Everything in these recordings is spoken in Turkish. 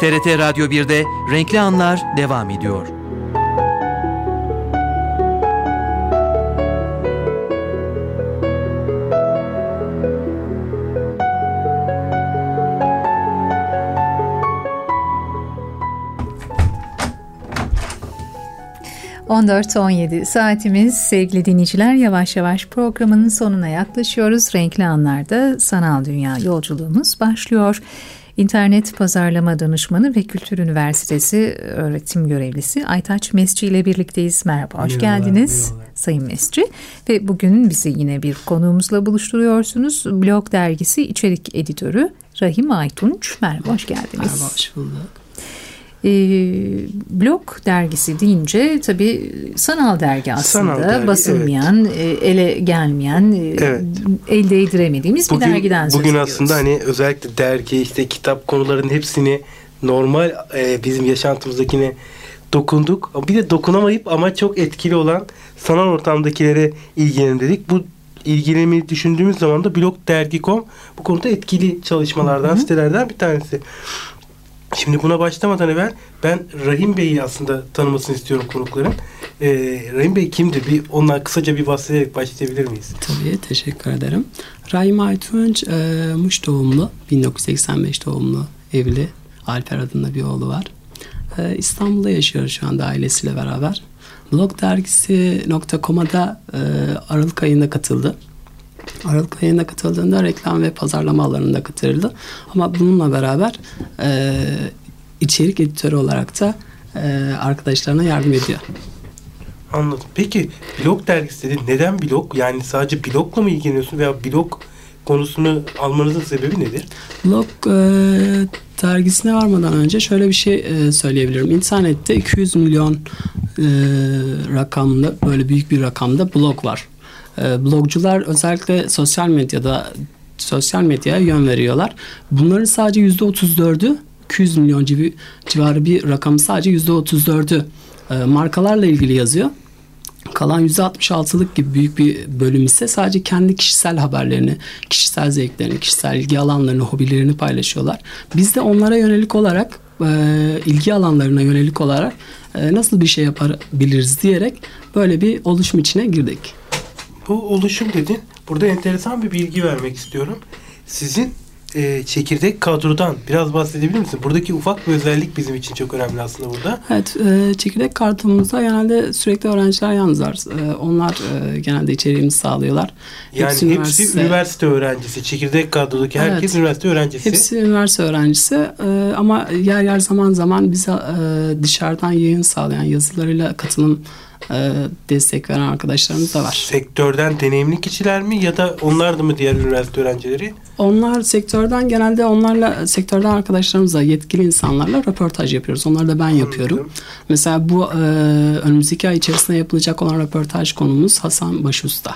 TRT Radyo 1'de Renkli Anlar devam ediyor. ...14-17 saatimiz sevgili dinleyiciler yavaş yavaş programın sonuna yaklaşıyoruz. Renkli anlarda sanal dünya yolculuğumuz başlıyor. İnternet Pazarlama Danışmanı ve Kültür Üniversitesi öğretim görevlisi Aytaç Mesci ile birlikteyiz. Merhaba, hoş merhaba, geldiniz merhaba. Sayın Mesci. Ve bugün bizi yine bir konuğumuzla buluşturuyorsunuz. Blog Dergisi içerik editörü Rahim Aytunç. Merhaba, hoş geldiniz. Merhaba, hoş bulduk. E, blog dergisi deyince tabii sanal dergi aslında sanal dergi, basılmayan, evet. ele gelmeyen, evet. el değdiremediğimiz bugün, bir dergiden söz Bugün aslında hani özellikle dergi, işte kitap konularının hepsini normal e, bizim yaşantımızdakine dokunduk. Bir de dokunamayıp ama çok etkili olan sanal ortamdakilere ilgilenelim dedik. Bu ilgilenmeyi düşündüğümüz zaman da blog dergi.com bu konuda etkili çalışmalardan, Hı-hı. sitelerden bir tanesi. Şimdi buna başlamadan evvel ben Rahim Bey'i aslında tanımasını istiyorum konukların. Ee, Rahim Bey kimdir? Bir ondan kısaca bir bahsederek başlayabilir miyiz? Tabii teşekkür ederim. Rahim Aytunç e, Muş doğumlu. 1985 doğumlu evli. Alper adında bir oğlu var. E, İstanbul'da yaşıyor şu anda ailesiyle beraber. Blog dergisi.com'a da e, Aralık ayında katıldı. Aralık ayında katıldığında reklam ve pazarlama alanında katıldı. Ama bununla beraber e, içerik editörü olarak da e, arkadaşlarına yardım ediyor. Anladım. Peki blog dergisi dedi. Neden blog? Yani sadece blogla mı ilgileniyorsun veya blog konusunu almanızın sebebi nedir? Blog e, dergisine varmadan önce şöyle bir şey e, söyleyebilirim. İnternette 200 milyon e, rakamda böyle büyük bir rakamda blog var. Ee, blogcular özellikle sosyal medyada sosyal medyaya yön veriyorlar. Bunların sadece yüzde otuz dördü 200 milyon civarı bir rakam sadece yüzde otuz dördü e, markalarla ilgili yazıyor. Kalan yüzde 66'lık gibi büyük bir bölüm ise sadece kendi kişisel haberlerini, kişisel zevklerini, kişisel ilgi alanlarını, hobilerini paylaşıyorlar. Biz de onlara yönelik olarak, e, ilgi alanlarına yönelik olarak e, nasıl bir şey yapabiliriz diyerek böyle bir oluşum içine girdik. Bu oluşum dedin. Burada enteresan bir bilgi vermek istiyorum. Sizin e, çekirdek kadrodan biraz bahsedebilir misin? Buradaki ufak bir özellik bizim için çok önemli aslında burada. Evet, e, çekirdek kadromuzda genelde sürekli öğrenciler yalnızlar. E, onlar e, genelde içeriğimizi sağlıyorlar. Yani hepsi, üniversite, hepsi üniversite öğrencisi. Çekirdek kadrodaki herkes evet, üniversite öğrencisi. Hepsi üniversite öğrencisi e, ama yer yer zaman zaman bize e, dışarıdan yayın sağlayan yazılarıyla katılım e, destek veren arkadaşlarımız da var. Sektörden deneyimli kişiler mi ya da onlar da mı diğer üniversite öğrencileri? Onlar sektörden genelde onlarla sektörden arkadaşlarımızla yetkili insanlarla röportaj yapıyoruz. Onları da ben yapıyorum. Anladım. Mesela bu e, önümüzdeki ay içerisinde yapılacak olan röportaj konumuz Hasan Başusta.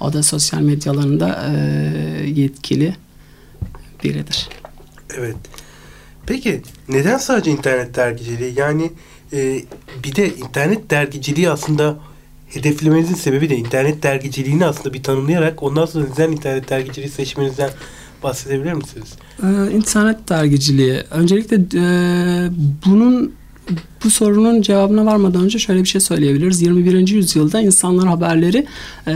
O da sosyal medyalarında e, yetkili biridir. Evet. Peki neden sadece internet dergiciliği? Yani e, bir de internet dergiciliği aslında hedeflemenizin sebebi de internet dergiciliğini aslında bir tanımlayarak ondan sonra neden internet dergiciliği seçmenizden bahsedebilir misiniz? Ee, internet dergiciliği. Öncelikle e, bunun bu sorunun cevabına varmadan önce şöyle bir şey söyleyebiliriz. 21. yüzyılda insanlar haberleri e,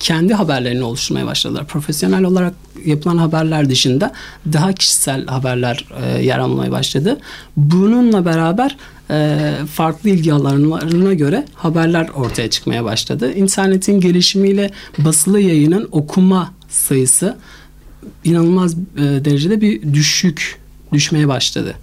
kendi haberlerini oluşturmaya başladılar. Profesyonel olarak yapılan haberler dışında daha kişisel haberler e, yer almaya başladı. Bununla beraber e, farklı ilgi alanlarına göre haberler ortaya çıkmaya başladı. İnternetin gelişimiyle basılı yayının okuma sayısı inanılmaz e, derecede bir düşük düşmeye başladı.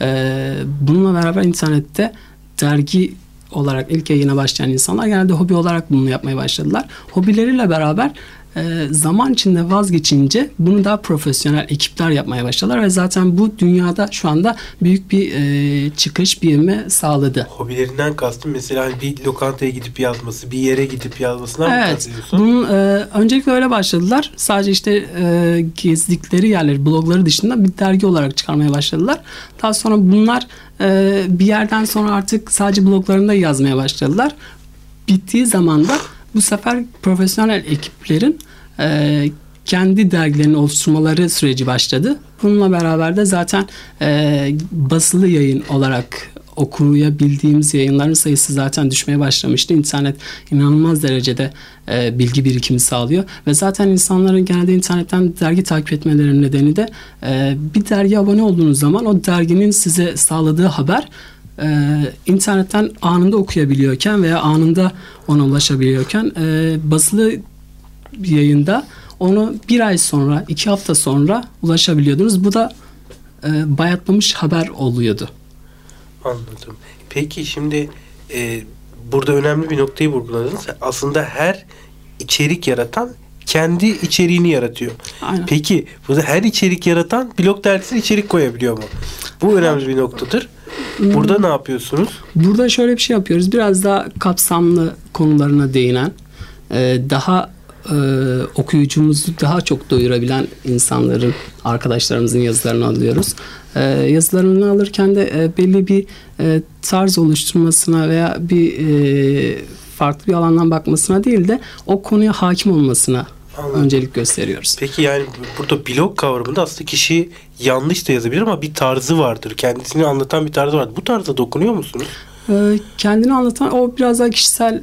E, bununla beraber internette dergi olarak ilk yayına başlayan insanlar genelde hobi olarak bunu yapmaya başladılar. Hobileriyle beraber e, zaman içinde vazgeçince bunu daha profesyonel ekipler yapmaya başladılar ve zaten bu dünyada şu anda büyük bir e, çıkış bir sağladı. Hobilerinden kastım mesela hani bir lokantaya gidip yazması, bir yere gidip yazmasına evet, mı kastediyorsun? Bunun, e, öncelikle öyle başladılar. Sadece işte e, gezdikleri yerleri, blogları dışında bir dergi olarak çıkarmaya başladılar. Daha sonra bunlar e, bir yerden sonra artık sadece bloglarında yazmaya başladılar. Bittiği zaman da bu sefer profesyonel ekiplerin e, kendi dergilerini oluşturmaları süreci başladı. Bununla beraber de zaten e, basılı yayın olarak okuyabildiğimiz yayınların sayısı zaten düşmeye başlamıştı. İnternet inanılmaz derecede e, bilgi birikimi sağlıyor ve zaten insanların genelde internetten dergi takip etmelerinin nedeni de e, bir dergi abone olduğunuz zaman o derginin size sağladığı haber e, internetten anında okuyabiliyorken veya anında ona ulaşabiliyorken e, basılı yayında onu bir ay sonra, iki hafta sonra ulaşabiliyordunuz. Bu da e, bayatlamış haber oluyordu. Anladım. Peki şimdi e, burada önemli bir noktayı vurguladınız. Aslında her içerik yaratan kendi içeriğini yaratıyor. Aynen. Peki burada her içerik yaratan blog dergisine içerik koyabiliyor mu? Bu önemli bir noktadır. Burada ne yapıyorsunuz? Burada şöyle bir şey yapıyoruz. Biraz daha kapsamlı konularına değinen, e, daha e, okuyucumuzu daha çok doyurabilen insanların, arkadaşlarımızın yazılarını alıyoruz. E, yazılarını alırken de e, belli bir e, tarz oluşturmasına veya bir e, farklı bir alandan bakmasına değil de o konuya hakim olmasına Anladım. öncelik gösteriyoruz. Peki yani burada blog kavramında aslında kişi yanlış da yazabilir ama bir tarzı vardır. Kendisini anlatan bir tarzı vardır. Bu tarza dokunuyor musunuz? Ee, kendini anlatan o biraz daha kişisel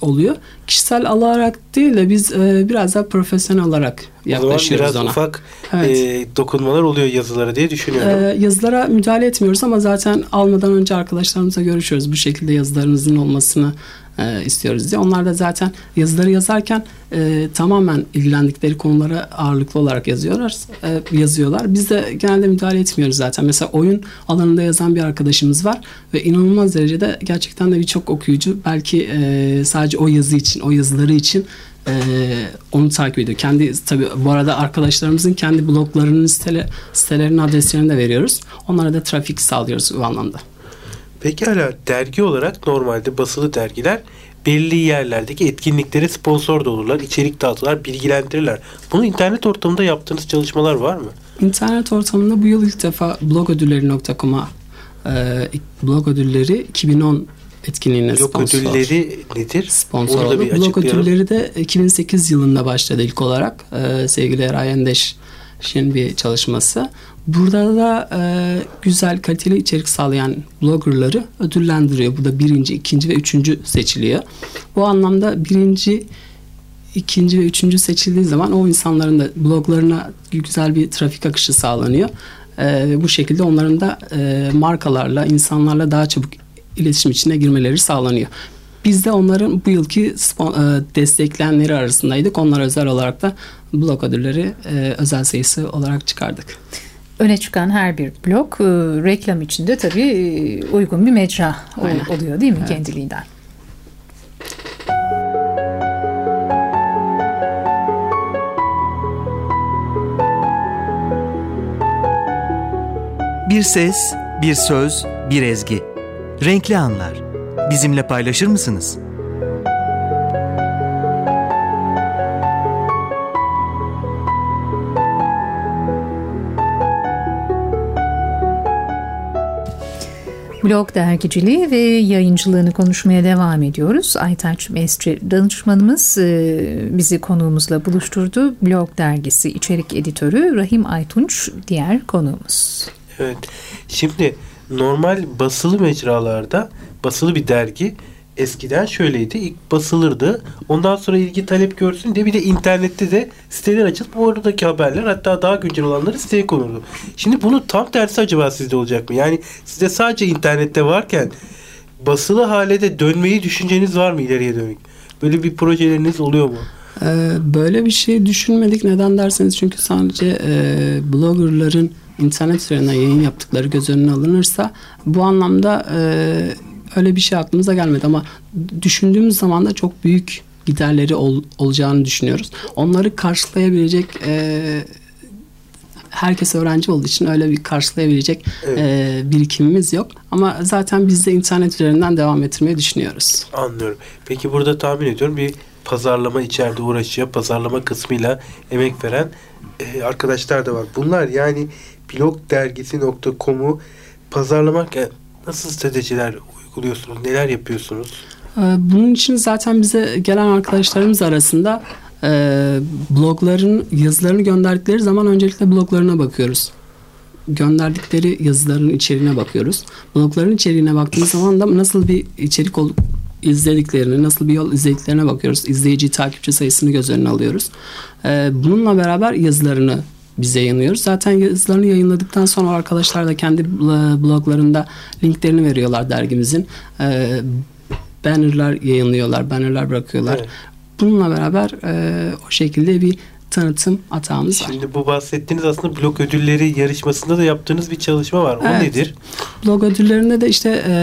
oluyor. Kişisel alarak değil de biz e, biraz daha profesyonel olarak O zaman yaklaşıyoruz biraz ona. ufak Evet. e, dokunmalar oluyor yazılara diye düşünüyorum. Ee, yazılara müdahale etmiyoruz ama zaten almadan önce arkadaşlarımızla görüşüyoruz. Bu şekilde yazılarınızın olmasını e, istiyoruz diye. Onlar da zaten yazıları yazarken e, tamamen ilgilendikleri konulara ağırlıklı olarak yazıyorlar. E, yazıyorlar. Biz de genelde müdahale etmiyoruz zaten. Mesela oyun alanında yazan bir arkadaşımız var ve inanılmaz derecede gerçekten de birçok okuyucu belki e, sadece o yazı için, o yazıları için e, onu takip ediyor. Kendi tabii bu arada arkadaşlarımızın kendi bloglarının sitele, sitelerinin adreslerini de veriyoruz. Onlara da trafik sağlıyoruz bu anlamda. Pekala dergi olarak normalde basılı dergiler belli yerlerdeki etkinliklere sponsor da olurlar, içerik dağıtırlar, bilgilendirirler. Bunu internet ortamında yaptığınız çalışmalar var mı? İnternet ortamında bu yıl ilk defa blogodülleri.com'a e, blog ödülleri 2010 etkinliğine Blog sponsor. ödülleri nedir? sponsor Onu da oldu. bir Blog ödülleri de 2008 yılında başladı ilk olarak. Ee, sevgili Eray Endeş'in bir çalışması. Burada da e, güzel kaliteli içerik sağlayan bloggerları ödüllendiriyor. Bu da birinci, ikinci ve üçüncü seçiliyor. Bu anlamda birinci, ikinci ve üçüncü seçildiği zaman o insanların da bloglarına güzel bir trafik akışı sağlanıyor. Ve bu şekilde onların da e, markalarla, insanlarla daha çabuk iletişim içine girmeleri sağlanıyor. Biz de onların bu yılki e, destekleyenleri arasındaydık. Onlara özel olarak da blog ödülleri e, özel sayısı olarak çıkardık. Öne çıkan her bir blog e, reklam içinde tabii e, uygun bir mecra Aynen. oluyor değil mi kendiliğinden? Bir ses, bir söz, bir ezgi. Renkli anlar. Bizimle paylaşır mısınız? Blog dergiciliği ve yayıncılığını konuşmaya devam ediyoruz. Aytaç Mesci danışmanımız e, bizi konuğumuzla buluşturdu. Blog dergisi içerik editörü Rahim Aytunç diğer konuğumuz. Evet. Şimdi normal basılı mecralarda basılı bir dergi eskiden şöyleydi. İlk basılırdı. Ondan sonra ilgi talep görsün diye bir de internette de siteler açılıp oradaki haberler hatta daha güncel olanları siteye konurdu. Şimdi bunun tam tersi acaba sizde olacak mı? Yani sizde sadece internette varken basılı hale de dönmeyi düşünceniz var mı ileriye dönük? Böyle bir projeleriniz oluyor mu? Ee, böyle bir şey düşünmedik. Neden derseniz çünkü sadece e, bloggerların internet üzerinden yayın yaptıkları göz önüne alınırsa bu anlamda e, öyle bir şey aklımıza gelmedi ama düşündüğümüz zaman da çok büyük giderleri ol- olacağını düşünüyoruz. Onları karşılayabilecek e, herkes öğrenci olduğu için öyle bir karşılayabilecek Evet. e, birikimimiz yok. Ama zaten biz de internet üzerinden devam ettirmeyi düşünüyoruz. Anlıyorum. Peki burada tahmin ediyorum bir pazarlama içeride uğraşıyor. Pazarlama kısmıyla emek veren e, arkadaşlar da var. Bunlar yani blogdergisi.com'u pazarlamak e, nasıl stratejiler uyguluyorsunuz? Neler yapıyorsunuz? Ee, Bunun için zaten bize gelen arkadaşlarımız arasında e, blogların yazılarını gönderdikleri zaman öncelikle bloglarına bakıyoruz gönderdikleri yazıların içeriğine bakıyoruz. Blogların içeriğine baktığımız zaman da nasıl bir içerik olup izlediklerini, nasıl bir yol izlediklerine bakıyoruz. İzleyici, takipçi sayısını göz önüne alıyoruz. Ee, bununla beraber yazılarını bize yayınlıyoruz. Zaten yazılarını yayınladıktan sonra arkadaşlar da kendi bloglarında linklerini veriyorlar dergimizin. Ee, bannerlar yayınlıyorlar, bannerlar bırakıyorlar. Evet. Bununla beraber e, o şekilde bir tanıtım atağımız var. Şimdi bu bahsettiğiniz aslında blog ödülleri yarışmasında da yaptığınız bir çalışma var. O evet. nedir? Blog ödüllerinde de işte e,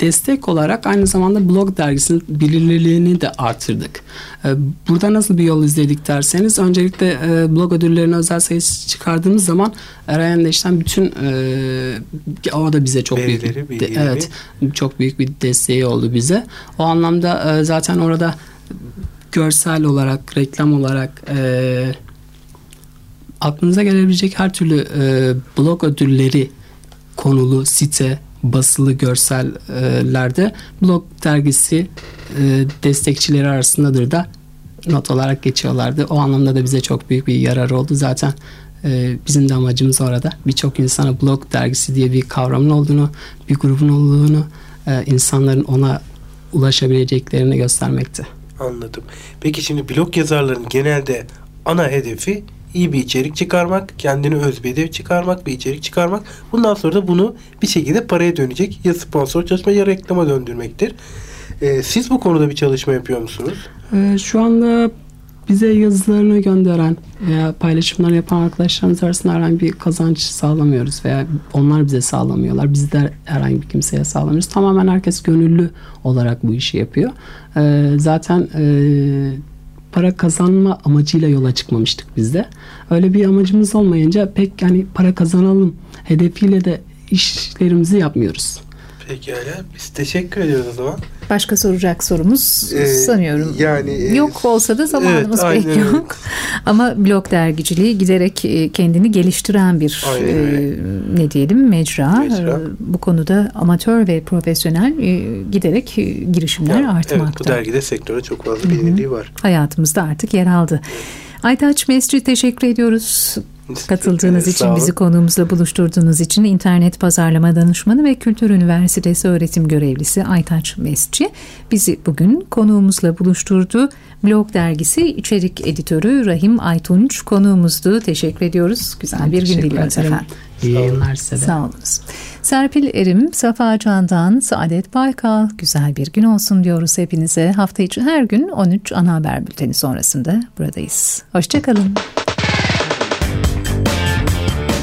destek olarak aynı zamanda blog dergisinin bilinirliğini de artırdık. E, burada nasıl bir yol izledik derseniz öncelikle e, blog ödüllerine özel sayısı çıkardığımız zaman Erayan Leş'ten bütün e, o da bize çok Verileri, büyük de, evet çok büyük bir desteği oldu bize. O anlamda e, zaten orada görsel olarak, reklam olarak e, aklınıza gelebilecek her türlü e, blog ödülleri konulu site, basılı görsellerde blog dergisi e, destekçileri arasındadır da not olarak geçiyorlardı. O anlamda da bize çok büyük bir yarar oldu. Zaten e, bizim de amacımız orada birçok insana blog dergisi diye bir kavramın olduğunu, bir grubun olduğunu, e, insanların ona ulaşabileceklerini göstermekti. Anladım. Peki şimdi blog yazarların genelde ana hedefi iyi bir içerik çıkarmak, kendini öz bir hedef çıkarmak, bir içerik çıkarmak. Bundan sonra da bunu bir şekilde paraya dönecek. Ya sponsor çalışma ya reklama döndürmektir. Ee, siz bu konuda bir çalışma yapıyor musunuz? Ee, şu anda bize yazılarını gönderen veya paylaşımlar yapan arkadaşlarımız arasında herhangi bir kazanç sağlamıyoruz veya onlar bize sağlamıyorlar. Biz de herhangi bir kimseye sağlamıyoruz. Tamamen herkes gönüllü olarak bu işi yapıyor. Ee, zaten e, para kazanma amacıyla yola çıkmamıştık biz de. Öyle bir amacımız olmayınca pek yani para kazanalım hedefiyle de işlerimizi yapmıyoruz. Pekala. Biz teşekkür ediyoruz o zaman. Başka soracak sorumuz ee, sanıyorum. Yani e, yok olsa da zamanımız evet, pek yok. Ama blog dergiciliği giderek e, kendini geliştiren bir e, ne diyelim mecra. mecra. E, bu konuda amatör ve profesyonel e, giderek girişimler ya, artmakta. Evet, bu dergide sektöre çok fazla bilinirliği var. Hayatımızda artık yer aldı. Evet. Aytaç Mesci teşekkür ediyoruz. Katıldığınız için, bizi konuğumuzla buluşturduğunuz için internet pazarlama danışmanı ve Kültür Üniversitesi öğretim görevlisi Aytaç Mesci bizi bugün konuğumuzla buluşturdu. Blog dergisi içerik editörü Rahim Aytunç konuğumuzdu. Teşekkür ediyoruz. Güzel bir gün diliyoruz efendim. İyi yayınlar size de. Sağ olunuz. Serpil Erim, Safa Can'dan Saadet Baykal. Güzel bir gün olsun diyoruz hepinize. Hafta içi her gün 13 ana haber bülteni sonrasında buradayız. Hoşçakalın.